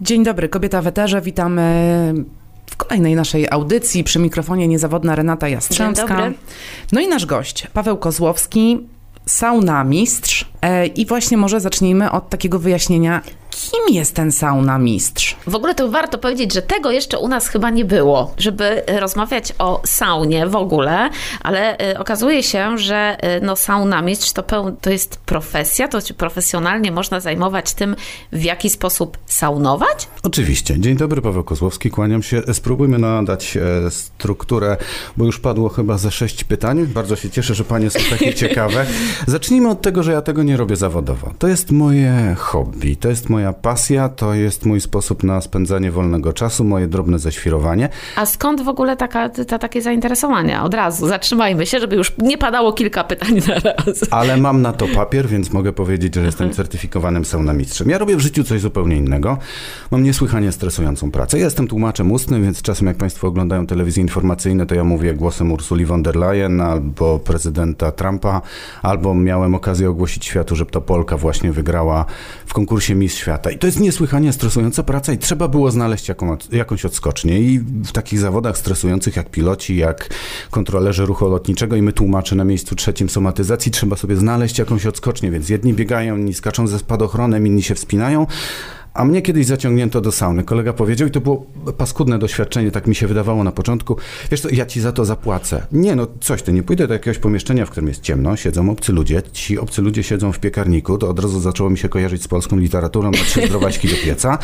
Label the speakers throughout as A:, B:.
A: Dzień dobry, kobieta w eterze. Witamy w kolejnej naszej audycji. Przy mikrofonie niezawodna Renata Jastrzębska.
B: Dzień dobry.
A: No i nasz gość, Paweł Kozłowski, saunamistrz. E, I właśnie może zacznijmy od takiego wyjaśnienia, kim jest ten saunamistrz?
B: W ogóle to warto powiedzieć, że tego jeszcze u nas chyba nie było, żeby rozmawiać o saunie w ogóle, ale y, okazuje się, że y, no, saunamistrz to, peł- to jest profesja, to profesjonalnie można zajmować tym, w jaki sposób saunować.
C: Oczywiście. Dzień dobry, Paweł Kozłowski, kłaniam się. Spróbujmy nadać e, strukturę, bo już padło chyba ze sześć pytań. Bardzo się cieszę, że panie są takie ciekawe. Zacznijmy od tego, że ja tego nie robię zawodowo. To jest moje hobby, to jest moja pasja, to jest mój sposób na spędzanie wolnego czasu, moje drobne zaświrowanie.
B: A skąd w ogóle taka, ta, takie zainteresowanie? Od razu zatrzymajmy się, żeby już nie padało kilka pytań na raz.
C: Ale mam na to papier, więc mogę powiedzieć, że jestem certyfikowanym saunamistrzem. Ja robię w życiu coś zupełnie innego. Mam niesłychanie stresującą pracę. Ja jestem tłumaczem ustnym, więc czasem jak Państwo oglądają telewizje informacyjne, to ja mówię głosem Ursuli von der Leyen albo prezydenta Trumpa, albo miałem okazję ogłosić światu, że to Polka właśnie wygrała w konkursie Miss Świata. I to jest niesłychanie stresująca praca i trzeba było znaleźć jaką, jakąś odskocznię. I w takich zawodach stresujących jak piloci, jak kontrolerzy ruchu lotniczego i my tłumacze na miejscu trzecim somatyzacji, trzeba sobie znaleźć jakąś odskocznię, więc jedni biegają, inni skaczą ze spadochronem, inni się wspinają. A mnie kiedyś zaciągnięto do sauny. Kolega powiedział, i to było paskudne doświadczenie, tak mi się wydawało na początku. Wiesz co, ja ci za to zapłacę. Nie, no coś ty, nie pójdę do jakiegoś pomieszczenia, w którym jest ciemno, siedzą obcy ludzie, ci obcy ludzie siedzą w piekarniku, to od razu zaczęło mi się kojarzyć z polską literaturą trzy zdrowaśki do pieca.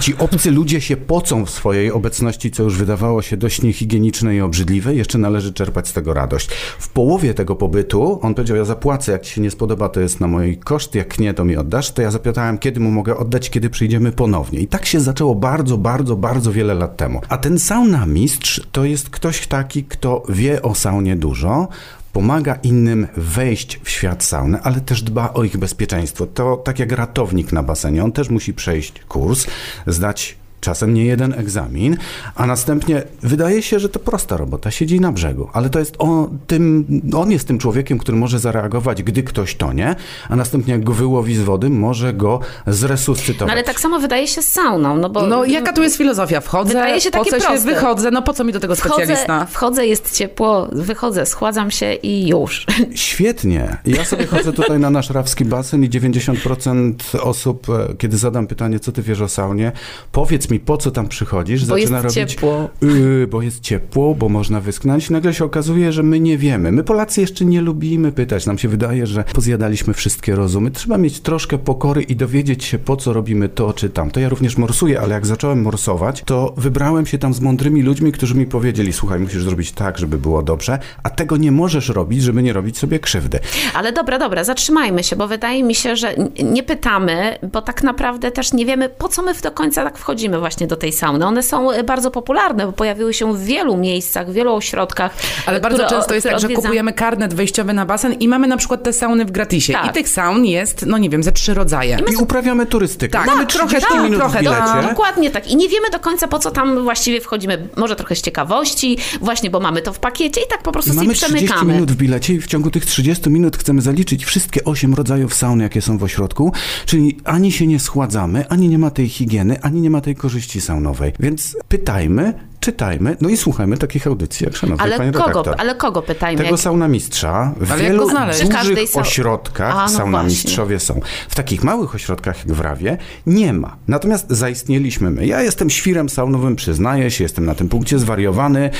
C: Ci obcy ludzie się pocą w swojej obecności, co już wydawało się dość niehigieniczne i obrzydliwe, jeszcze należy czerpać z tego radość. W połowie tego pobytu on powiedział, ja zapłacę, jak ci się nie spodoba, to jest na mój koszt, jak nie, to mi oddasz. To ja zapytałem, kiedy mu mogę oddać, kiedy przyjdziemy ponownie. I tak się zaczęło bardzo, bardzo, bardzo wiele lat temu. A ten saunamistrz to jest ktoś taki, kto wie o saunie dużo, pomaga innym wejść w świat sauny, ale też dba o ich bezpieczeństwo. To tak jak ratownik na basenie, on też musi przejść kurs, zdać czasem nie jeden egzamin, a następnie wydaje się, że to prosta robota, siedzi na brzegu, ale to jest on, tym, on jest tym człowiekiem, który może zareagować, gdy ktoś tonie, a następnie jak go wyłowi z wody, może go zresuscytować.
B: No ale tak samo wydaje się z sauną, no bo...
A: No jaka tu jest filozofia? Wchodzę,
B: Wydaje się
A: po
B: takie
A: co się
B: proste.
A: wychodzę, no po co mi do tego specjalista?
B: Wchodzę, wchodzę, jest ciepło, wychodzę, schładzam się i już.
C: Świetnie. Ja sobie chodzę tutaj na nasz rawski basen i 90% osób, e, kiedy zadam pytanie, co ty wiesz o saunie, powiedz mi, po co tam przychodzisz,
B: Bo
C: zaczyna
B: jest
C: robić...
B: ciepło.
C: Yy, bo jest ciepło, bo można wysknąć. Nagle się okazuje, że my nie wiemy. My Polacy jeszcze nie lubimy pytać. Nam się wydaje, że pozjadaliśmy wszystkie rozumy. Trzeba mieć troszkę pokory i dowiedzieć się, po co robimy to czy tamto. Ja również morsuję, ale jak zacząłem morsować, to wybrałem się tam z mądrymi ludźmi, którzy mi powiedzieli, słuchaj, musisz zrobić tak, żeby było dobrze, a tego nie możesz robić, żeby nie robić sobie krzywdy.
B: Ale dobra, dobra, zatrzymajmy się, bo wydaje mi się, że nie pytamy, bo tak naprawdę też nie wiemy, po co my do końca tak wchodzimy właśnie do tej sauny. One są e, bardzo popularne, bo pojawiły się w wielu miejscach, w wielu ośrodkach.
A: Ale
B: e,
A: bardzo
B: które-
A: często jest tak, że
B: odwiedzam.
A: kupujemy karnet wejściowy na basen i mamy na przykład te sauny w gratisie.
B: Tak.
A: I tych saun jest, no nie wiem, ze trzy rodzaje.
C: I uprawiamy turystykę.
A: Tak,
C: Mamy
A: tak, trochę
C: 30
A: tak,
C: minut
A: trochę
C: w bilecie.
A: tak.
B: Dokładnie tak. I nie wiemy do końca, po co tam właściwie wchodzimy. Może trochę z ciekawości, właśnie, bo mamy to w pakiecie i tak po prostu
C: I
B: sobie
C: mamy 30
B: przemykamy.
C: minut w bilecie i w ciągu tych 30 minut chcemy zaliczyć wszystkie 8 rodzajów saun, jakie są w ośrodku, czyli ani się nie schładzamy, ani nie ma tej higieny, ani nie ma tej korzyści saunowej. Więc pytajmy, czytajmy, no i słuchajmy takich audycji, jak szanowny
B: Ale
C: panie
B: kogo,
C: redaktor.
B: ale kogo pytajmy?
C: Tego
B: Jak-
C: saunamistrza w
A: Ale jak
C: wielu dużych
B: sau-
C: ośrodkach
B: A, no
C: saunamistrzowie są. W takich małych ośrodkach jak w Rawie nie ma. Natomiast zaistnieliśmy my. Ja jestem świrem saunowym, przyznaję się, jestem na tym punkcie zwariowany.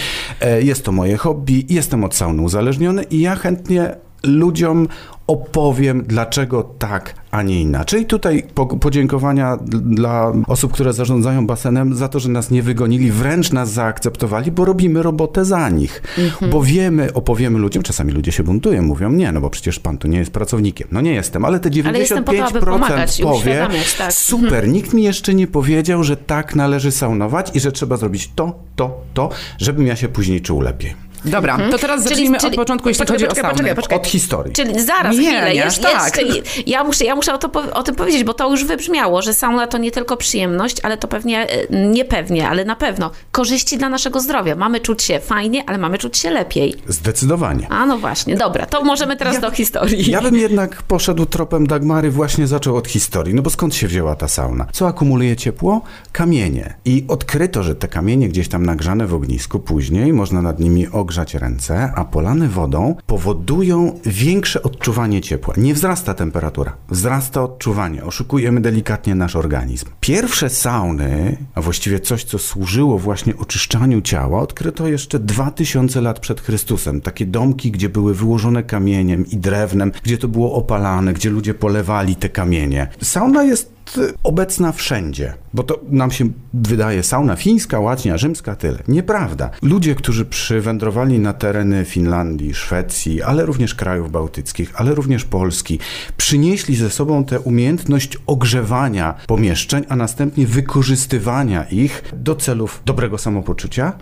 C: E, Jest to moje hobby, jestem od sauny uzależniony i ja chętnie ludziom opowiem, dlaczego tak, a nie inaczej. Tutaj po, podziękowania dla osób, które zarządzają basenem za to, że nas nie wygonili, wręcz nas zaakceptowali, bo robimy robotę za nich. Bo wiemy, opowiemy ludziom, czasami ludzie się buntują, mówią, nie, no bo przecież pan tu nie jest pracownikiem. No nie jestem, ale te 95%
B: Ale jestem po to, aby pomagać
C: powie,
B: tak.
C: super, nikt mi jeszcze nie powiedział, że tak należy saunować i że trzeba zrobić to, to, to, żebym ja się później czuł lepiej.
A: Dobra, to teraz zacznijmy
B: czyli-
A: od początku, jeśli
B: poczekaj,
A: chodzi
B: poczekaj,
A: o saunę.
B: poczekaj, poczekaj.
C: Od historii.
B: Czyli zaraz,
A: Nie,
B: chwilę,
A: nie,
B: jeszcze,
A: tak.
B: jeszcze ja muszę, ja muszę o, to, o tym powiedzieć, bo to już wybrzmiało, że sauna to nie tylko przyjemność, ale to pewnie, e, nie pewnie, ale na pewno korzyści dla naszego zdrowia. Mamy czuć się fajnie, ale mamy czuć się lepiej.
C: Zdecydowanie.
B: A no właśnie, dobra, to możemy teraz do historii.
C: Ja bym jednak poszedł tropem Dagmary, właśnie zaczął od historii. No bo skąd się wzięła ta sauna? Co akumuluje ciepło? Kamienie. I odkryto, że te kamienie gdzieś tam nagrzane w ognisku później można nad nimi ogrzać ręce, a polane wodą powodują większe odczuwanie ciepła. Nie wzrasta temperatura, wzrasta odczuwanie. Oszukujemy delikatnie nasz organizm. Pierwsze sauny, a właściwie coś, co służyło właśnie oczyszczaniu ciała, odkryto jeszcze 2000 lat przed Chrystusem. Takie domki, gdzie były wyłożone kamieniem i drewnem, gdzie to było opalane, gdzie ludzie polewali te kamienie. Sauna jest obecna wszędzie, bo to nam się wydaje sauna fińska, łacinia, rzymska, tyle. Nieprawda. Ludzie, którzy przywędrowali na tereny Finlandii, Szwecji, ale również krajów bałtyckich, ale również Polski, przynieśli ze sobą tę umiejętność ogrzewania pomieszczeń, a następnie wykorzystywania ich do celów dobrego samopoczucia,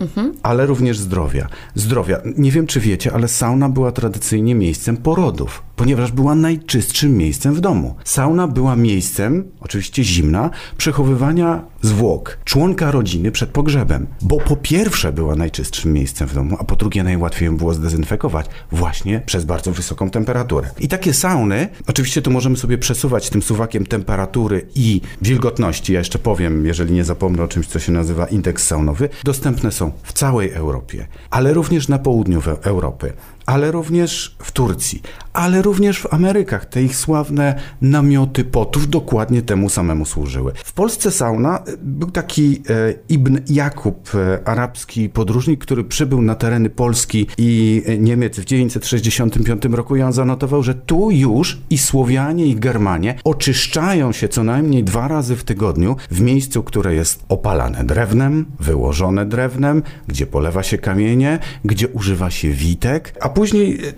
C: ale również zdrowia. Zdrowia. Nie wiem, czy wiecie, ale sauna była tradycyjnie miejscem porodów, ponieważ była najczystszym miejscem w domu. Sauna była miejscem, oczywiście zimna, przechowywania zwłok członka rodziny przed pogrzebem, bo po pierwsze była najczystszym miejscem w domu, a po drugie najłatwiej ją było zdezynfekować właśnie przez bardzo wysoką temperaturę. I takie sauny, oczywiście tu możemy sobie przesuwać tym suwakiem temperatury i wilgotności, ja jeszcze powiem, jeżeli nie zapomnę o czymś, co się nazywa indeks saunowy, dostępne są w całej Europie, ale również na południu Europy ale również w Turcji, ale również w Amerykach. Te ich sławne namioty potów dokładnie temu samemu służyły. W Polsce sauna e, był taki e, Ibn Jakub, e, arabski podróżnik, który przybył na tereny Polski i e, Niemiec w 965 roku i on zanotował, że tu już i Słowianie i Germanie oczyszczają się co najmniej dwa razy w tygodniu w miejscu, które jest opalane drewnem, wyłożone drewnem, gdzie polewa się kamienie, gdzie używa się witek, a później e,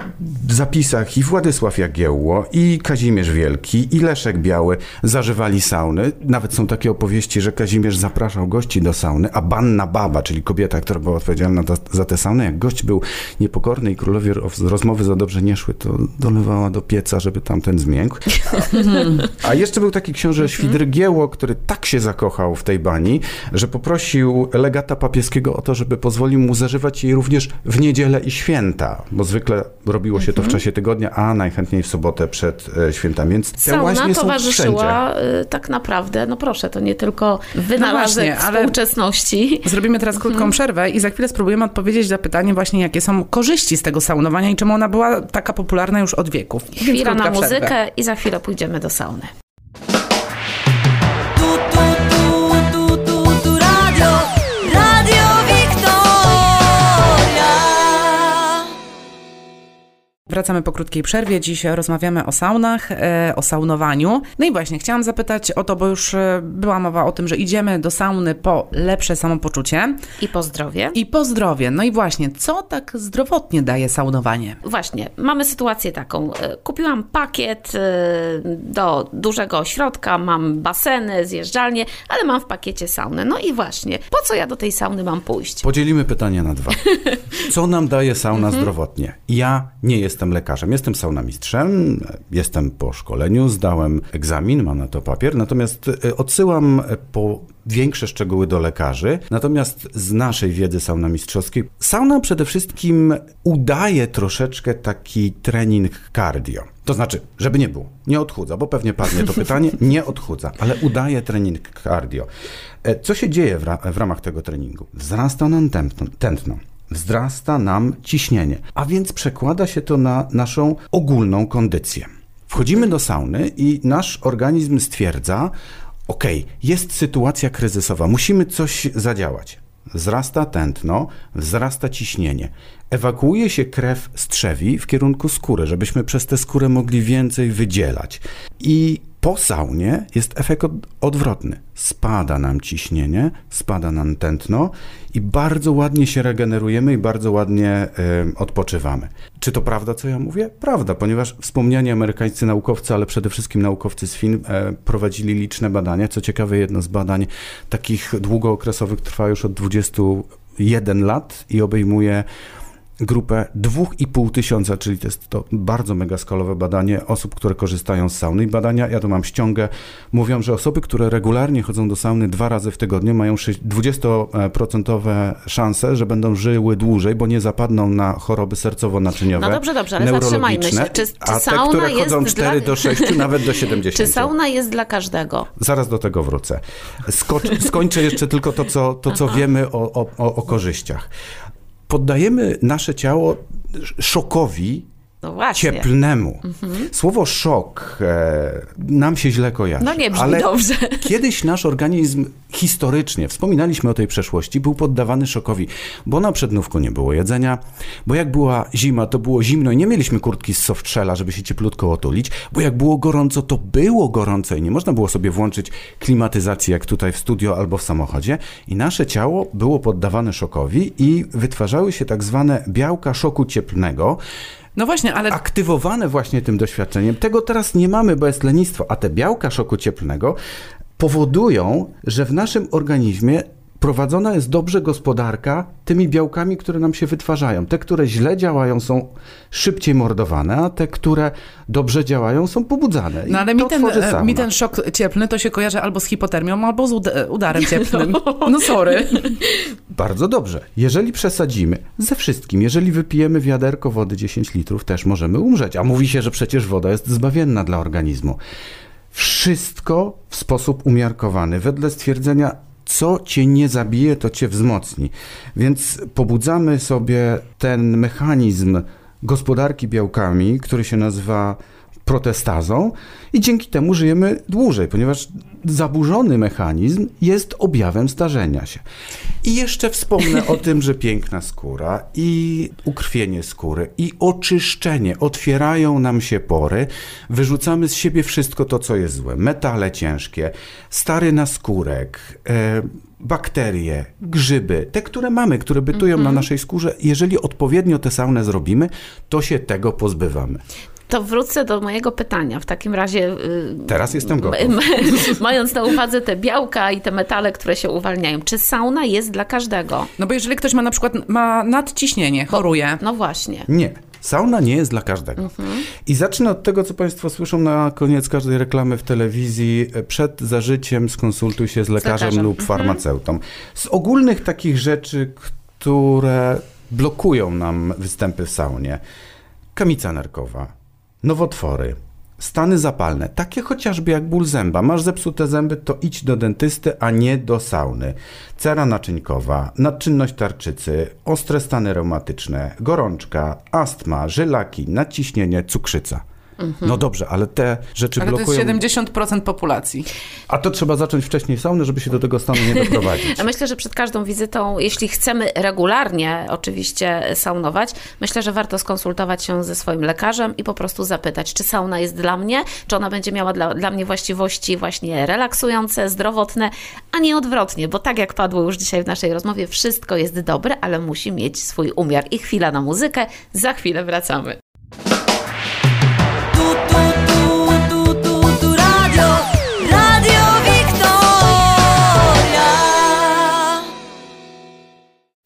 C: w zapisach i Władysław Jagiełło, i Kazimierz Wielki, i Leszek Biały zażywali sauny. Nawet są takie opowieści, że Kazimierz zapraszał gości do sauny, a Banna Baba, czyli kobieta, która była odpowiedzialna za, za tę saunę, jak gość był niepokorny i królowie roz- rozmowy za dobrze nie szły, to dolewała do pieca, żeby tamten zmiękł. A jeszcze był taki książę Świdrygieło, który tak się zakochał w tej bani, że poprosił legata papieskiego o to, żeby pozwolił mu zażywać jej również w niedzielę i święta, bo zwykle robiło się to w czasie tygodnia, a najchętniej w sobotę przed e, świętami. Więc te
B: Sauna
C: są
B: towarzyszyła y, tak naprawdę, no proszę, to nie tylko wynalazek
A: właśnie, ale-
B: współczesności.
A: Zrobimy teraz krótką
B: Mhm.
A: przerwę i za chwilę spróbujemy odpowiedzieć na pytanie właśnie, jakie są korzyści z tego saunowania i czemu ona była taka popularna już od wieków.
B: Chwila na muzykę i za chwilę pójdziemy do sauny.
A: Wracamy po krótkiej przerwie. Dziś rozmawiamy o saunach, e, o saunowaniu. No i właśnie, chciałam zapytać o to, bo już e, była mowa o tym, że idziemy do sauny po lepsze samopoczucie
B: I po zdrowie.
A: i po zdrowie. No i właśnie, co tak zdrowotnie daje saunowanie?
B: Właśnie, mamy sytuację taką. E, Kupiłam pakiet do dużego ośrodka, mam baseny, zjeżdżalnie, ale mam w pakiecie saunę. No i właśnie, po co ja do tej sauny mam pójść?
C: Podzielimy pytanie na dwa. Co nam daje sauna zdrowotnie? Ja nie jestem lekarzem, jestem saunamistrzem, jestem po szkoleniu, zdałem egzamin, mam na to papier, natomiast e, odsyłam e, po większe szczegóły do lekarzy. Natomiast z naszej wiedzy saunamistrzowskiej, sauna przede wszystkim udaje troszeczkę taki trening cardio. To znaczy, żeby nie było, nie odchudza, bo pewnie padnie to pytanie, nie odchudza, ale udaje trening cardio. E, Co się dzieje w, ra- w ramach tego treningu? Wzrasta nam tętno, tętno wzrasta nam ciśnienie, a więc przekłada się to na naszą ogólną kondycję. Wchodzimy do sauny i nasz organizm stwierdza, ok, jest sytuacja kryzysowa, musimy coś zadziałać. Wzrasta tętno, wzrasta ciśnienie. Ewakuuje się krew z trzewi w kierunku skóry, żebyśmy przez tę skórę mogli więcej wydzielać. I po saunie jest efekt od, odwrotny. Spada nam ciśnienie, spada nam tętno i bardzo ładnie się regenerujemy i bardzo ładnie e, odpoczywamy. Czy to prawda, co ja mówię? Prawda, ponieważ wspomniani amerykańscy naukowcy, ale przede wszystkim naukowcy z Chin e, prowadzili liczne badania. Co ciekawe, jedno z badań takich długookresowych trwa już od 21 lat i obejmuje grupę 2,5 tysiąca, czyli to jest to bardzo mega skalowe badanie osób, które korzystają z sauny. I badania, ja tu mam ściągę, mówią, że osoby, które regularnie chodzą do sauny dwa razy w tygodniu, mają szy- 20% szanse, że będą żyły dłużej, bo nie zapadną na choroby sercowo-naczyniowe,
B: No dobrze, dobrze, ale zatrzymajmy się. Czy- czy
C: a te, które chodzą
B: dla-
C: 4 do 6, nawet do 70.
B: Czy sauna jest dla każdego?
C: Zaraz do tego wrócę. Skocz, skończę jeszcze tylko to, co, to, co wiemy o, o, o korzyściach. Poddajemy nasze ciało szokowi
B: No właśnie.
C: cieplnemu. Słowo szok e, nam się źle kojarzy.
B: No nie brzmi
C: ale
B: dobrze.
C: Kiedyś nasz organizm historycznie, wspominaliśmy o tej przeszłości, był poddawany szokowi, bo na przednówku nie było jedzenia, bo jak była zima, to było zimno i nie mieliśmy kurtki z softshella, żeby się cieplutko otulić, bo jak było gorąco, to było gorąco i nie można było sobie włączyć klimatyzacji jak tutaj w studio albo w samochodzie i nasze ciało było poddawane szokowi i wytwarzały się tak zwane białka szoku cieplnego,
A: No właśnie, ale
C: aktywowane właśnie tym doświadczeniem. Tego teraz nie mamy, bo jest lenistwo, a te białka szoku cieplnego powodują, że w naszym organizmie prowadzona jest dobrze gospodarka tymi białkami, które nam się wytwarzają. Te, które źle działają, są szybciej mordowane, a te, które dobrze działają, są pobudzane. I
A: No ale mi ten, e, mi ten szok cieplny to się kojarzy albo z hipotermią, albo z ud- udarem cieplnym. No sorry.
C: Bardzo dobrze. Jeżeli przesadzimy ze wszystkim, jeżeli wypijemy wiaderko wody 10 litrów, też możemy umrzeć. A mówi się, że przecież woda jest zbawienna dla organizmu. Wszystko w sposób umiarkowany, wedle stwierdzenia, co cię nie zabije, to cię wzmocni. Więc pobudzamy sobie ten mechanizm gospodarki białkami, który się nazywa protestazą i dzięki temu żyjemy dłużej, ponieważ zaburzony mechanizm jest objawem starzenia się. I jeszcze wspomnę o tym, że piękna skóra i ukrwienie skóry i oczyszczenie otwierają nam się pory, wyrzucamy z siebie wszystko to, co jest złe. Metale ciężkie, stary naskórek, e, bakterie, grzyby, te, które mamy, które bytują na naszej skórze. Jeżeli odpowiednio tę saunę zrobimy, to się tego pozbywamy.
B: To wrócę do mojego pytania. W takim razie, y,
C: Teraz jestem gotów.
B: mając na uwadze te białka i te metale, które się uwalniają, czy sauna jest dla każdego?
A: No bo jeżeli ktoś ma na przykład ma nadciśnienie, choruje,
B: No właśnie.
C: Nie. Sauna nie jest dla każdego. I zacznę od tego, co Państwo słyszą na koniec każdej reklamy w telewizji. Przed zażyciem skonsultuj się z lekarzem,
B: lekarzem.
C: lub farmaceutą. Z ogólnych takich rzeczy, które blokują nam występy w saunie. Kamica nerkowa, nowotwory, stany zapalne, takie chociażby jak ból zęba. Masz zepsute zęby, to idź do dentysty, a nie do sauny. Cera naczynkowa, nadczynność tarczycy, ostre stany reumatyczne, gorączka, astma, żylaki, nadciśnienie, cukrzyca. No dobrze, ale te rzeczy
A: ale to
C: blokują.
A: jest 70% populacji.
C: A to trzeba zacząć wcześniej saunę, żeby się do tego stanu nie doprowadzić.
B: Ja myślę, że przed każdą wizytą, jeśli chcemy regularnie oczywiście saunować, myślę, że warto skonsultować się ze swoim lekarzem i po prostu zapytać, czy sauna jest dla mnie, czy ona będzie miała dla, dla mnie właściwości właśnie relaksujące, zdrowotne, a nie odwrotnie, bo tak jak padło już dzisiaj w naszej rozmowie, wszystko jest dobre, ale musi mieć swój umiar. I chwila na muzykę, za chwilę wracamy.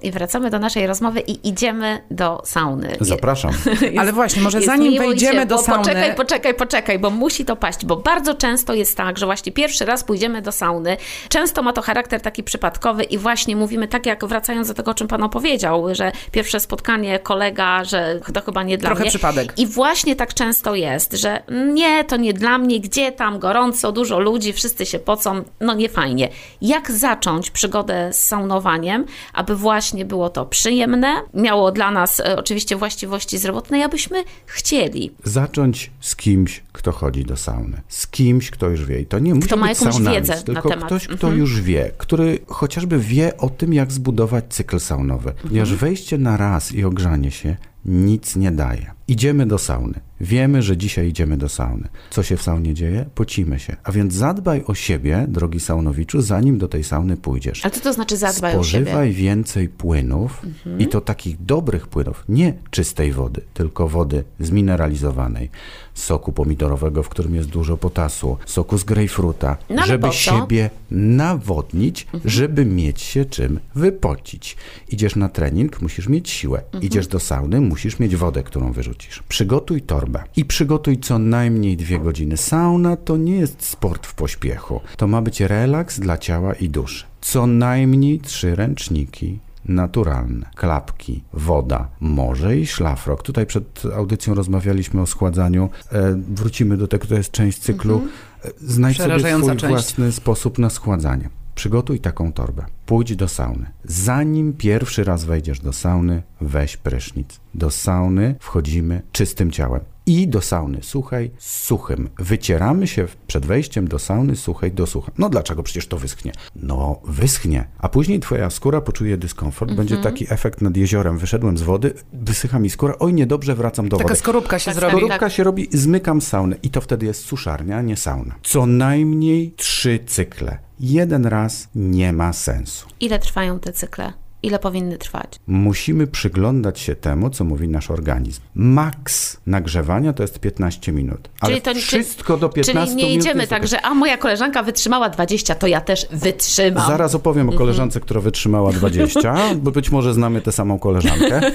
B: I wracamy do naszej rozmowy i idziemy do sauny.
C: Zapraszam.
A: Ale właśnie, może
B: Jest
A: zanim wejdziemy
B: ciepło.
A: do sauny...
B: Poczekaj, poczekaj, poczekaj, bo musi to paść, bo bardzo często jest tak, że właśnie pierwszy raz pójdziemy do sauny, często ma to charakter taki przypadkowy i właśnie mówimy tak jak wracając do tego, o czym Pan opowiedział, że pierwsze spotkanie, kolega, że to chyba nie dla
A: Trochę
B: mnie.
A: przypadek.
B: I właśnie tak często jest, że nie, to nie dla mnie, gdzie tam gorąco, dużo ludzi, wszyscy się pocą, no nie fajnie. Jak zacząć przygodę z saunowaniem, aby właśnie było to przyjemne, miało dla nas e, oczywiście właściwości zdrowotne, abyśmy chcieli.
C: Zacząć z kimś, kto chodzi do sauny. Z kimś, kto już wie. I to nie musi
B: ma
C: być
B: jakąś
C: saunamist,
B: wiedzę na
C: tylko ktoś, kto
B: Mhm.
C: już wie, który chociażby wie o tym, jak zbudować cykl saunowy. Ponieważ
B: Mhm.
C: wejście na raz i ogrzanie się nic nie daje. Idziemy do sauny. Wiemy, że dzisiaj idziemy do sauny. Co się w saunie dzieje? Pocimy się. A więc zadbaj o siebie, drogi saunowiczu, zanim do tej sauny pójdziesz.
B: Ale co to znaczy zadbaj o siebie? Mhm.
C: Spożywaj więcej płynów i to takich dobrych płynów, nie czystej wody, tylko wody zmineralizowanej, soku pomidorowego, w którym jest dużo potasu, soku z grejpfruta,
B: No
C: żeby?
B: Mhm.
C: siebie nawodnić, żeby mieć się czym wypocić. Idziesz na trening, musisz mieć siłę.
B: Mhm.
C: Idziesz do sauny, musisz mieć wodę, którą wyrzucisz. Przygotuj torbę i przygotuj co najmniej dwie godziny. Sauna to nie jest sport w pośpiechu. To ma być relaks dla ciała i duszy. Co najmniej trzy ręczniki, naturalne. Klapki, woda, morze i szlafrok. Tutaj przed audycją rozmawialiśmy o schładzaniu. E, wrócimy do tego, to jest część cyklu. E, Znajdź sobie swój
A: część.
C: własny sposób na schładzanie. Przygotuj taką torbę. Pójdź do sauny. Zanim pierwszy raz wejdziesz do sauny, weź prysznic. Do sauny wchodzimy czystym ciałem. I do sauny suchej, suchym. Wycieramy się przed wejściem do sauny suchej do sucha. No dlaczego? Przecież to wyschnie. No, wyschnie. A później twoja skóra poczuje dyskomfort. Będzie taki efekt nad jeziorem. Wyszedłem z wody, wysycha mi skóra. Oj, niedobrze, wracam do
A: Taka
C: wody.
A: skorupka się
B: Tak,
A: zrobi.
B: tak.
C: Skorupka się robi, zmykam saunę i to wtedy jest suszarnia, a nie sauna. Co najmniej trzy cykle. Jeden raz nie ma sensu.
B: Ile trwają te cykle? Ile powinny trwać?
C: Musimy przyglądać się temu, co mówi nasz organizm. Maks nagrzewania to jest 15 minut. Ale
B: Czyli to-
C: wszystko do 15
B: Czyli nie
C: minut
B: idziemy tak, że a moja koleżanka wytrzymała 20, to ja też wytrzymam.
C: Zaraz opowiem o koleżance, która wytrzymała 20, bo być może znamy tę samą koleżankę.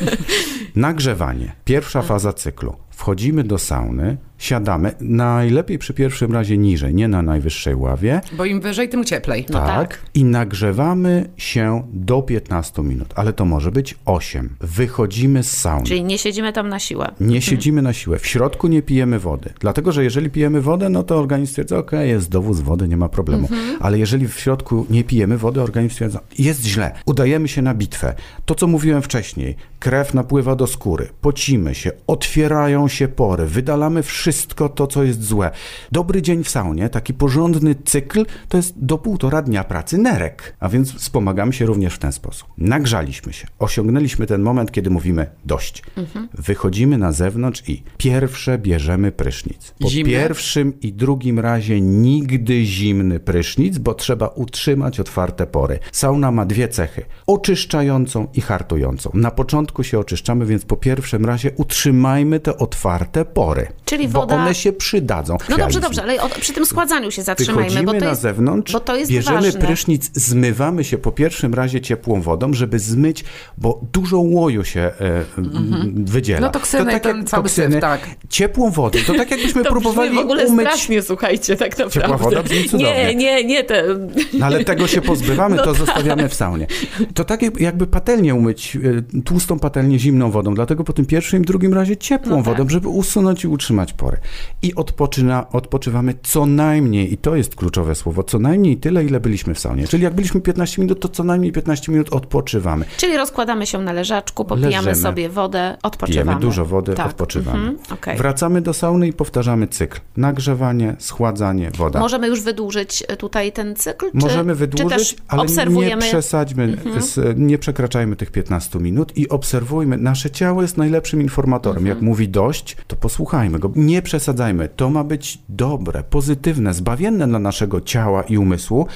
C: Nagrzewanie. Pierwsza faza cyklu. Wchodzimy do sauny, siadamy, najlepiej przy pierwszym razie niżej, nie na najwyższej ławie.
A: Bo im wyżej, tym cieplej.
B: No tak.
C: I nagrzewamy się do 15 minut, ale to może być 8. Wychodzimy z sauny.
B: Czyli nie siedzimy tam na siłę.
C: Nie siedzimy na siłę. W środku nie pijemy wody. Dlatego, że jeżeli pijemy wodę, no to organizm stwierdza, ok, jest dowóz wody, nie ma problemu. Ale jeżeli w środku nie pijemy wody, organizm stwierdza, jest źle. Udajemy się na bitwę. To, co mówiłem wcześniej, krew napływa do skóry, pocimy się, otwierają się pory, wydalamy wszystko to, co jest złe. Dobry dzień w saunie, taki porządny cykl, to jest do półtora dnia pracy nerek. A więc wspomagamy się również w ten sposób. Nagrzaliśmy się, osiągnęliśmy ten moment, kiedy mówimy dość. Wychodzimy na zewnątrz i pierwsze bierzemy prysznic. Po pierwszym i drugim razie nigdy zimny prysznic, bo trzeba utrzymać otwarte pory. Sauna ma dwie cechy: oczyszczającą i hartującą. Na początku się oczyszczamy, więc po pierwszym razie utrzymajmy te otwarte pory.
B: Czyli
C: bo
B: woda-
C: one się przydadzą.
B: No dobrze, dobrze, ale przy tym składzaniu się zatrzymajmy,
C: Wychodzimy
B: bo to
C: na
B: jest,
C: zewnątrz,
B: bo to jest
C: bierzemy
B: ważne.
C: prysznic, zmywamy się po pierwszym razie ciepłą wodą, żeby zmyć, bo dużo łoju się e, m, wydziela.
A: No toksyny,
C: tak
A: ten
C: jak
A: cały syf, tak.
C: Ciepłą wodą, to tak jakbyśmy
B: To
C: próbowali
B: w ogóle
C: umyć...
B: strasznie, słuchajcie, tak naprawdę.
C: Ciepła woda brzmi cudownie.
B: Nie, nie, nie, te...
C: No ale tego się pozbywamy,
B: No
C: to
B: tak.
C: zostawiamy w saunie. To tak jak- jakby patelnię umyć, e, tłustą patelnię zimną wodą, dlatego po tym pierwszym i drugim razie ciepłą
B: No
C: wodą, żeby usunąć i utrzymać pory. I odpoczyna, odpoczywamy co najmniej, i to jest kluczowe słowo, co najmniej tyle, ile byliśmy w saunie. Czyli jak byliśmy 15 minut, to co najmniej 15 minut odpoczywamy.
B: Czyli rozkładamy się na leżaczku, popijamy
C: Leżymy.
B: sobie wodę, odpoczywamy.
C: Pijemy dużo wody,
B: Tak.
C: odpoczywamy.
B: Mhm, okej.
C: Wracamy do sauny i powtarzamy cykl. Nagrzewanie, schładzanie, woda.
B: Możemy już wydłużyć e, tutaj ten cykl? Czy,
C: Możemy wydłużyć, ale
B: obserwujemy... Mhm.
C: nie przesadźmy, z, nie przekraczajmy tych 15 minut i obserwujmy. Nasze ciało jest najlepszym informatorem.
B: Mhm.
C: Jak mówi dość, to posłuchajmy go. Nie przesadzajmy. To ma być dobre, pozytywne, zbawienne dla naszego ciała i umysłu,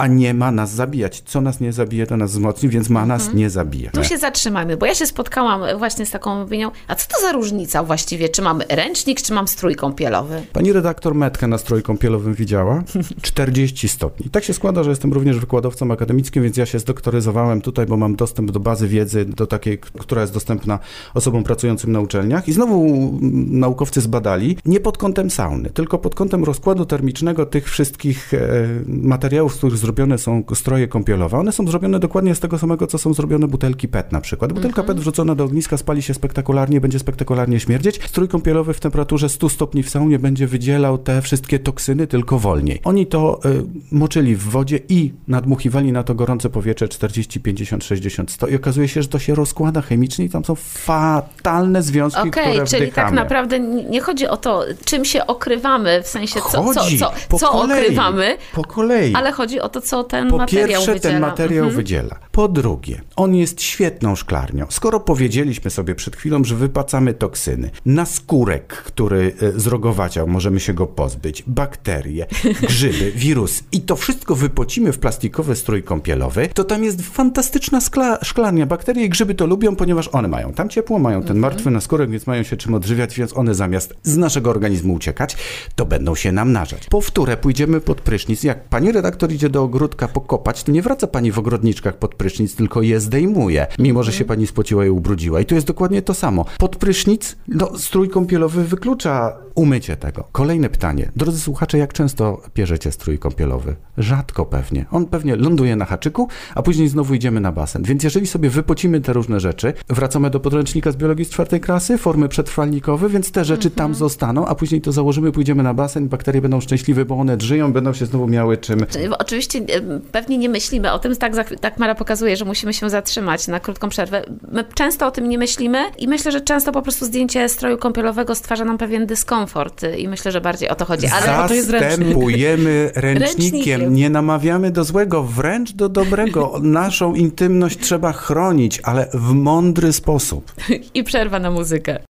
C: a nie ma nas zabijać. Co nas nie zabije, to nas wzmocni, więc ma nas nie zabijać.
B: Mhm. Tu się zatrzymajmy, bo ja się spotkałam właśnie z taką opinią, a co to za różnica właściwie? Czy mam ręcznik, czy mam strój kąpielowy?
C: Pani redaktor metkę na stroju kąpielowym widziała? 40 stopni. Tak się składa, że jestem również wykładowcą akademickim, więc ja się zdoktoryzowałem tutaj, bo mam dostęp do bazy wiedzy, do takiej, która jest dostępna osobom pracującym na uczelniach. I znowu naukowcy zbadali, nie pod kątem sauny, tylko pod kątem rozkładu termicznego tych wszystkich e, materiałów, z których zrobione są stroje kąpielowe. One są zrobione dokładnie z tego samego, co są zrobione butelki PET na przykład. Butelka PET wrzucona do ogniska spali się spektakularnie, będzie spektakularnie śmierdzieć. Strój kąpielowy w temperaturze 100 stopni w saunie będzie wydzielał te wszystkie toksyny tylko wolniej. Oni to y, moczyli w wodzie i nadmuchiwali na to gorące powietrze 40, 50, 60, 100 i okazuje się, że to się rozkłada chemicznie i tam są fatalne związki,
B: Okej,
C: które
B: czyli
C: wdychamy.
B: tak naprawdę nie chodzi o to, czym się okrywamy, w sensie co, co, co,
C: po
B: co
C: kolei,
B: okrywamy,
C: Po kolei.
B: ale chodzi o to, to, co ten
C: Po
B: materiał
C: pierwsze,
B: wydziela.
C: ten materiał
B: Mhm.
C: wydziela. Po drugie, on jest świetną szklarnią. Skoro powiedzieliśmy sobie przed chwilą, że wypacamy toksyny, naskórek, który e, zrogowaciał, możemy się go pozbyć, bakterie, grzyby, wirus i to wszystko wypocimy w plastikowy strój kąpielowy, to tam jest fantastyczna skla, szklarnia. Bakterie i grzyby to lubią, ponieważ one mają tam ciepło, mają ten martwy naskórek, więc mają się czym odżywiać, więc one zamiast z naszego organizmu uciekać, to będą się namnażać. Po wtóre pójdziemy pod prysznic. Jak pani redaktor idzie do ogródka pokopać, to nie wraca pani w ogrodniczkach pod prysznic, tylko je zdejmuje, mimo że się pani spociła i ubrudziła. I tu jest dokładnie to samo. Pod prysznic, no, strój kąpielowy wyklucza umycie tego. Kolejne pytanie. Drodzy słuchacze, jak często bierzecie strój kąpielowy? Rzadko pewnie. On pewnie ląduje na haczyku, a później znowu idziemy na basen. Więc jeżeli sobie wypocimy te różne rzeczy, wracamy do podręcznika z biologii z czwartej klasy, formy przetrwalnikowe, więc te rzeczy tam zostaną, a później to założymy, pójdziemy na basen, bakterie będą szczęśliwe, bo one żyją, będą się znowu miały czym
B: Bo Oczywiście e, pewnie nie myślimy o tym, tak, tak Mara pokazuje, że musimy się zatrzymać na krótką przerwę. My często o tym nie myślimy i myślę, że często po prostu zdjęcie stroju kąpielowego stwarza nam pewien dyskomfort i myślę, że bardziej o to chodzi. Ale
A: to jest.
C: Zastępujemy ręcznikiem.
B: Ręcznikiem.
C: Nie namawiamy do złego, wręcz do dobrego. Naszą intymność trzeba chronić, ale w mądry sposób.
B: i przerwa na muzykę.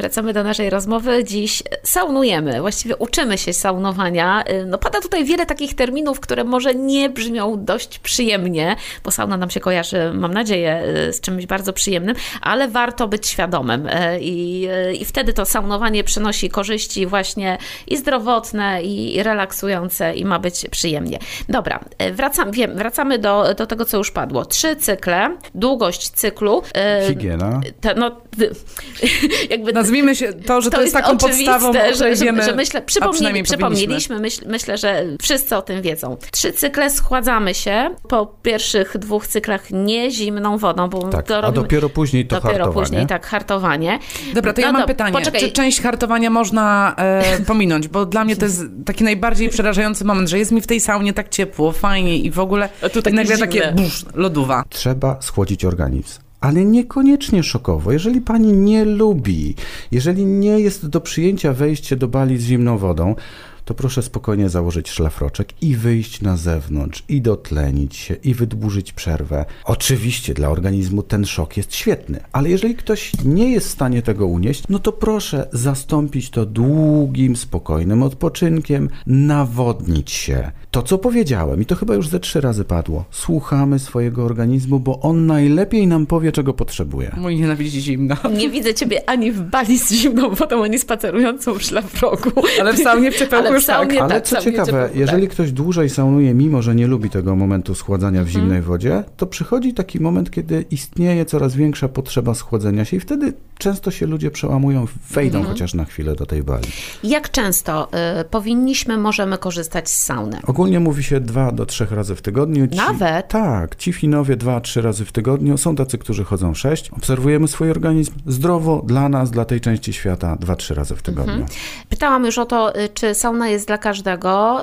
B: Wracamy do naszej rozmowy. Dziś saunujemy, właściwie uczymy się saunowania. Y, No pada tutaj wiele takich terminów, które może nie brzmią dość przyjemnie, bo sauna nam się kojarzy, mam nadzieję, y, z czymś bardzo przyjemnym, ale warto być świadomym y, i, i wtedy to saunowanie przynosi korzyści właśnie i zdrowotne, i relaksujące i ma być przyjemnie. Dobra, wracam, wiem, wracamy do, do tego, co już padło. Trzy cykle, długość cyklu.
C: Higiena.
B: te, no, jakby
A: Nazwijmy się to, że to,
B: to
A: jest
B: jest
A: taką podstawą,
B: że, że,
A: wiemy,
B: że myślę,
A: a
B: przypomnieli, przypomnieliśmy, myśl, myślę, że wszyscy o tym wiedzą. Trzy cykle schładzamy się, po pierwszych dwóch cyklach nie zimną wodą, bo
C: Tak,
B: to
C: a
B: robimy,
C: dopiero później to
B: dopiero
C: hartowanie.
B: później tak, hartowanie.
A: Dobra, to ja
B: No
A: mam
B: dob-
A: pytanie.
B: Poczekaj,
A: Czy część hartowania można e, pominąć? Bo dla mnie to jest taki najbardziej przerażający moment, że jest mi w tej saunie tak ciepło, fajnie i w ogóle
B: A tu
A: nagle
B: zimne.
A: takie busz, lodowa.
C: Trzeba schłodzić organizm. Ale niekoniecznie szokowo. Jeżeli pani nie lubi, jeżeli nie jest do przyjęcia wejście do bali z zimną wodą, to proszę spokojnie założyć szlafroczek i wyjść na zewnątrz, i dotlenić się, i wydłużyć przerwę. Oczywiście dla organizmu ten szok jest świetny, ale jeżeli ktoś nie jest w stanie tego unieść, no to proszę zastąpić to długim, spokojnym odpoczynkiem, nawodnić się. To, co powiedziałem, i to chyba już ze trzy razy padło, słuchamy swojego organizmu, bo on najlepiej nam powie, czego potrzebuje.
A: Mój nienawidzi zimna.
B: Nie widzę ciebie ani w bali z zimną wodą, ani spacerującą w szlafroku.
A: Ale w saunie w
B: w
A: już tak.
B: saunie
C: Ale
B: tak,
C: co ciekawe,
B: ciepło,
C: jeżeli
B: tak.
C: ktoś dłużej saunuje, mimo że nie lubi tego momentu schładzania w
B: Mhm.
C: zimnej wodzie, to przychodzi taki moment, kiedy istnieje coraz większa potrzeba schłodzenia się i wtedy często się ludzie przełamują, wejdą
B: Mhm.
C: chociaż na chwilę do tej bali.
B: Jak często y, powinniśmy, możemy korzystać z sauny?
C: Ogólnie mówi się dwa do trzech razy w tygodniu. Ci,
B: Nawet?
C: Tak, ci Finowie dwa, trzy razy w tygodniu. Są tacy, którzy chodzą sześć. Obserwujemy swój organizm zdrowo dla nas, dla tej części świata dwa, trzy razy w tygodniu.
B: Mhm. Pytałam już o to, y, czy sauna jest dla każdego.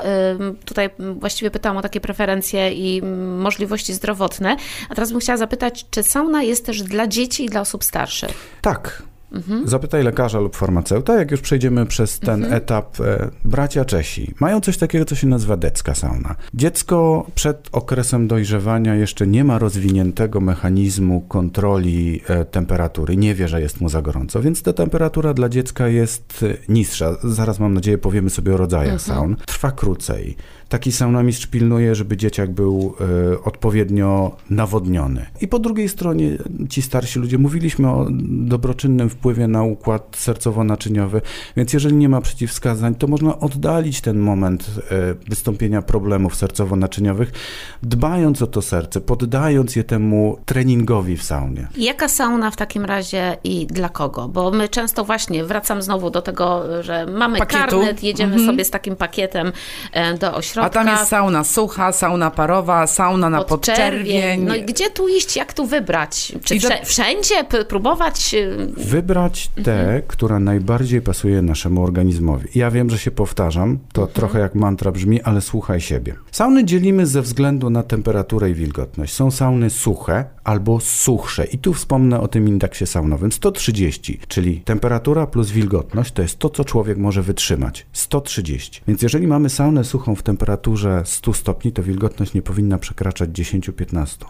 B: Tutaj właściwie pytałam o takie preferencje i możliwości zdrowotne. A teraz bym chciała zapytać, czy sauna jest też dla dzieci i dla osób starszych?
C: Tak.
B: Mhm.
C: Zapytaj lekarza lub farmaceuta, jak już przejdziemy przez ten
B: Mhm.
C: etap. E, bracia Czesi mają coś takiego, co się nazywa decka sauna. Dziecko przed okresem dojrzewania jeszcze nie ma rozwiniętego mechanizmu kontroli e, temperatury, nie wie, że jest mu za gorąco, więc ta temperatura dla dziecka jest e, niższa. Zaraz mam nadzieję powiemy sobie o rodzajach
B: Mhm.
C: saun. Trwa krócej. Taki saunamistrz pilnuje, żeby dzieciak był e, odpowiednio nawodniony. I po drugiej stronie ci starsi ludzie, mówiliśmy o dobroczynnym wpływie na układ sercowo-naczyniowy, więc jeżeli nie ma przeciwwskazań, to można oddalić ten moment e, wystąpienia problemów sercowo-naczyniowych, dbając o to serce, poddając je temu treningowi w saunie.
B: Jaka sauna w takim razie i dla kogo? Bo my często właśnie, wracam znowu do tego, że mamy
A: Pakietu.
B: karnet, jedziemy
A: Mhm.
B: sobie z takim pakietem e, do ośrodka.
A: A tam jest sauna sucha, sauna parowa, sauna na podczerwień.
B: No i gdzie tu iść, jak tu wybrać? Czy
A: do-
B: wszędzie próbować? y,
C: wybrać tę, która najbardziej pasuje naszemu organizmowi. Ja wiem, że się powtarzam, to trochę jak mantra brzmi, ale słuchaj siebie. Sauny dzielimy ze względu na temperaturę i wilgotność. Są sauny suche albo suchsze. I tu wspomnę o tym indeksie saunowym. 130, czyli temperatura plus wilgotność to jest to, co człowiek może wytrzymać. 130. Więc jeżeli mamy saunę suchą w temperaturze 100 stopni, to wilgotność nie powinna przekraczać 10-15.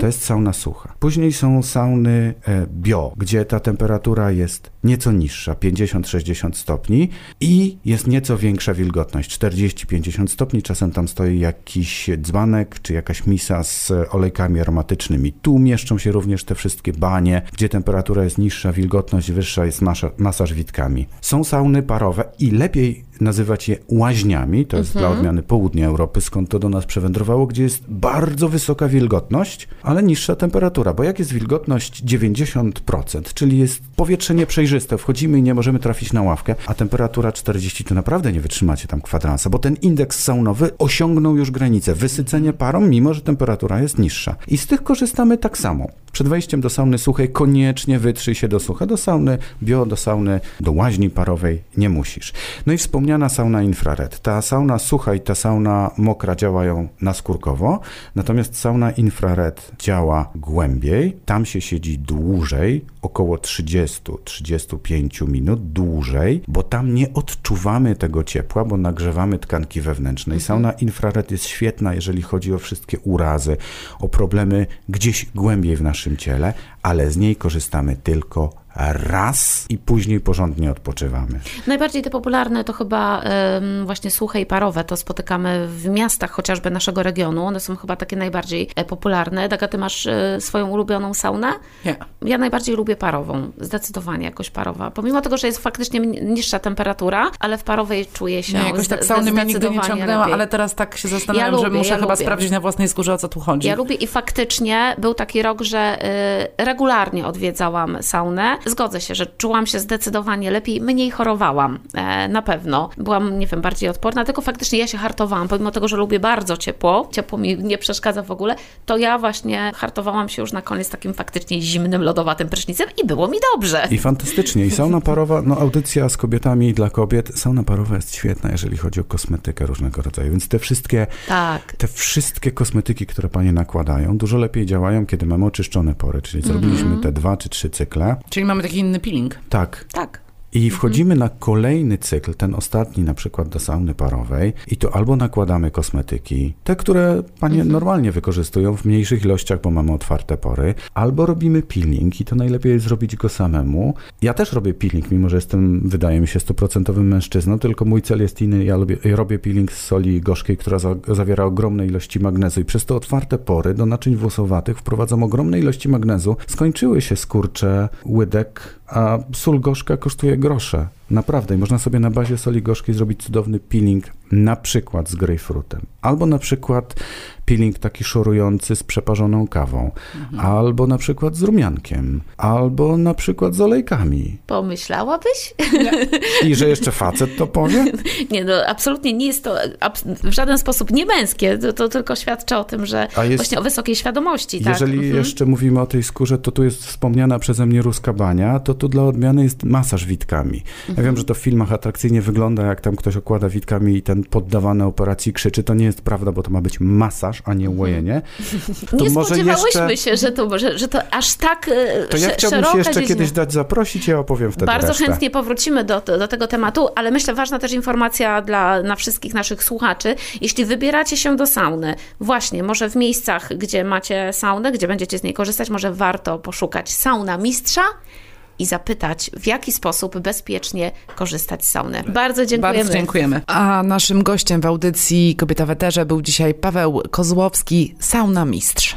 C: To jest sauna sucha. Później są sauny e, bio, gdzie ta temperatura jest nieco niższa, 50-60 stopni i jest nieco większa wilgotność, 40-50 stopni. Czasem tam stoi jakiś dzbanek czy jakaś misa z olejkami aromatycznymi. Tu mieszczą się również te wszystkie banie, gdzie temperatura jest niższa, wilgotność wyższa, jest masaż witkami. Są sauny parowe i lepiej nazywać je łaźniami, to jest dla odmiany południa Europy, skąd to do nas przewędrowało, gdzie jest bardzo wysoka wilgotność, ale niższa temperatura, bo jak jest wilgotność 90%, czyli jest powietrze nieprzejrzyste, wchodzimy i nie możemy trafić na ławkę, a temperatura 40, to naprawdę nie wytrzymacie tam kwadransa, bo ten indeks saunowy osiągnął już granicę, wysycenie parą, mimo że temperatura jest niższa. I z tych korzystamy tak samo. Przed wejściem do sauny suchej koniecznie wytrzyj się do sucha, do sauny bio, do sauny, do łaźni parowej nie musisz. No i wspomniana sauna infrared. Ta sauna sucha i ta sauna mokra działają naskórkowo, natomiast sauna infrared działa głębiej, tam się siedzi dłużej, około 30-35 minut dłużej, bo tam nie odczuwamy tego ciepła, bo nagrzewamy tkanki wewnętrzne. I sauna infrared jest świetna, jeżeli chodzi o wszystkie urazy, o problemy gdzieś głębiej w naszym ciele, ale z niej korzystamy tylko raz i później porządnie odpoczywamy.
B: Najbardziej te popularne to chyba właśnie suche i parowe. To spotykamy w miastach chociażby naszego regionu. One są chyba takie najbardziej e, popularne. Daga, ty masz e, swoją ulubioną saunę?
A: Nie.
B: Ja najbardziej lubię parową. Zdecydowanie jakoś parowa. Pomimo tego, że jest faktycznie niższa temperatura, ale w parowej czuję się
A: Nie, jakoś tak sauny mnie nigdy nie
B: zdecydowanie
A: ciągnęła,
B: lepiej.
A: ale teraz tak się zastanawiam,
B: Ja
A: że
B: lubię,
A: muszę
B: ja
A: chyba
B: lubię.
A: sprawdzić na własnej skórze, o co tu chodzi.
B: Ja lubię i faktycznie był taki rok, że y, regularnie odwiedzałam saunę. Zgodzę się, że czułam się zdecydowanie lepiej, mniej chorowałam, e, na pewno. Byłam, nie wiem, bardziej odporna, tylko faktycznie ja się hartowałam, pomimo tego, że lubię bardzo ciepło, ciepło mi nie przeszkadza w ogóle, to ja właśnie hartowałam się już na koniec takim faktycznie zimnym, lodowatym prysznicem i było mi dobrze.
C: I fantastycznie. I sauna parowa, no audycja z kobietami dla kobiet. Sauna parowa jest świetna, jeżeli chodzi o kosmetykę różnego rodzaju. Więc te wszystkie,
B: Tak.
C: te wszystkie kosmetyki, które panie nakładają, dużo lepiej działają, kiedy mamy oczyszczone pory. Czyli zrobiliśmy te dwa czy trzy cykle.
A: Czyli mamy taki inny peeling.
C: Tak.
B: Tak.
C: I wchodzimy na kolejny cykl, ten ostatni na przykład do sauny parowej i to albo nakładamy kosmetyki, te, które panie normalnie wykorzystują w mniejszych ilościach, bo mamy otwarte pory, albo robimy peeling i to najlepiej jest zrobić go samemu. Ja też robię peeling, mimo że jestem, wydaje mi się, stuprocentowym mężczyzną, tylko mój cel jest inny. Ja ja robię peeling z soli gorzkiej, która za, zawiera ogromne ilości magnezu i przez te otwarte pory do naczyń włosowatych wprowadzam ogromne ilości magnezu. Skończyły się skurcze, łydek, a sól gorzka kosztuje grosze. Naprawdę. I można sobie na bazie soli gorzkiej zrobić cudowny peeling, na przykład z grejpfrutem. Albo na przykład peeling taki szorujący z przeparzoną kawą. Albo na przykład z rumiankiem. Albo na przykład z olejkami.
B: Pomyślałabyś?
C: I że jeszcze facet to powie?
B: Nie, no absolutnie nie jest to w żaden sposób nie męskie. To, to tylko świadczy o tym, że
C: A jest-
B: właśnie o wysokiej świadomości. Tak?
C: Jeżeli
B: Mhm.
C: jeszcze mówimy o tej skórze, to tu jest wspomniana przeze mnie ruska bania, to tu dla odmiany jest masaż witkami. Ja
B: Mhm.
C: wiem, że to w filmach atrakcyjnie wygląda, jak tam ktoś okłada witkami i ten poddawany operacji krzyczy. To nie jest prawda, bo to ma być masaż, a nie łojenie. To
B: nie
C: może
B: spodziewałyśmy
C: jeszcze-
B: się, że to, że, że to aż tak e,
C: To ja chciałbym się jeszcze
B: dziedzina.
C: kiedyś dać zaprosić, ja opowiem wtedy
B: Bardzo
C: resztę.
B: chętnie powrócimy do, do tego tematu, ale myślę, ważna też informacja dla na wszystkich naszych słuchaczy. Jeśli wybieracie się do sauny, właśnie, może w miejscach, gdzie macie saunę, gdzie będziecie z niej korzystać, może warto poszukać sauna mistrza i zapytać, w jaki sposób bezpiecznie korzystać z sauny. Bardzo dziękujemy.
A: Bardzo dziękujemy. A naszym gościem w audycji Kobieta w Eterze był dzisiaj Paweł Kozłowski, sauna mistrz.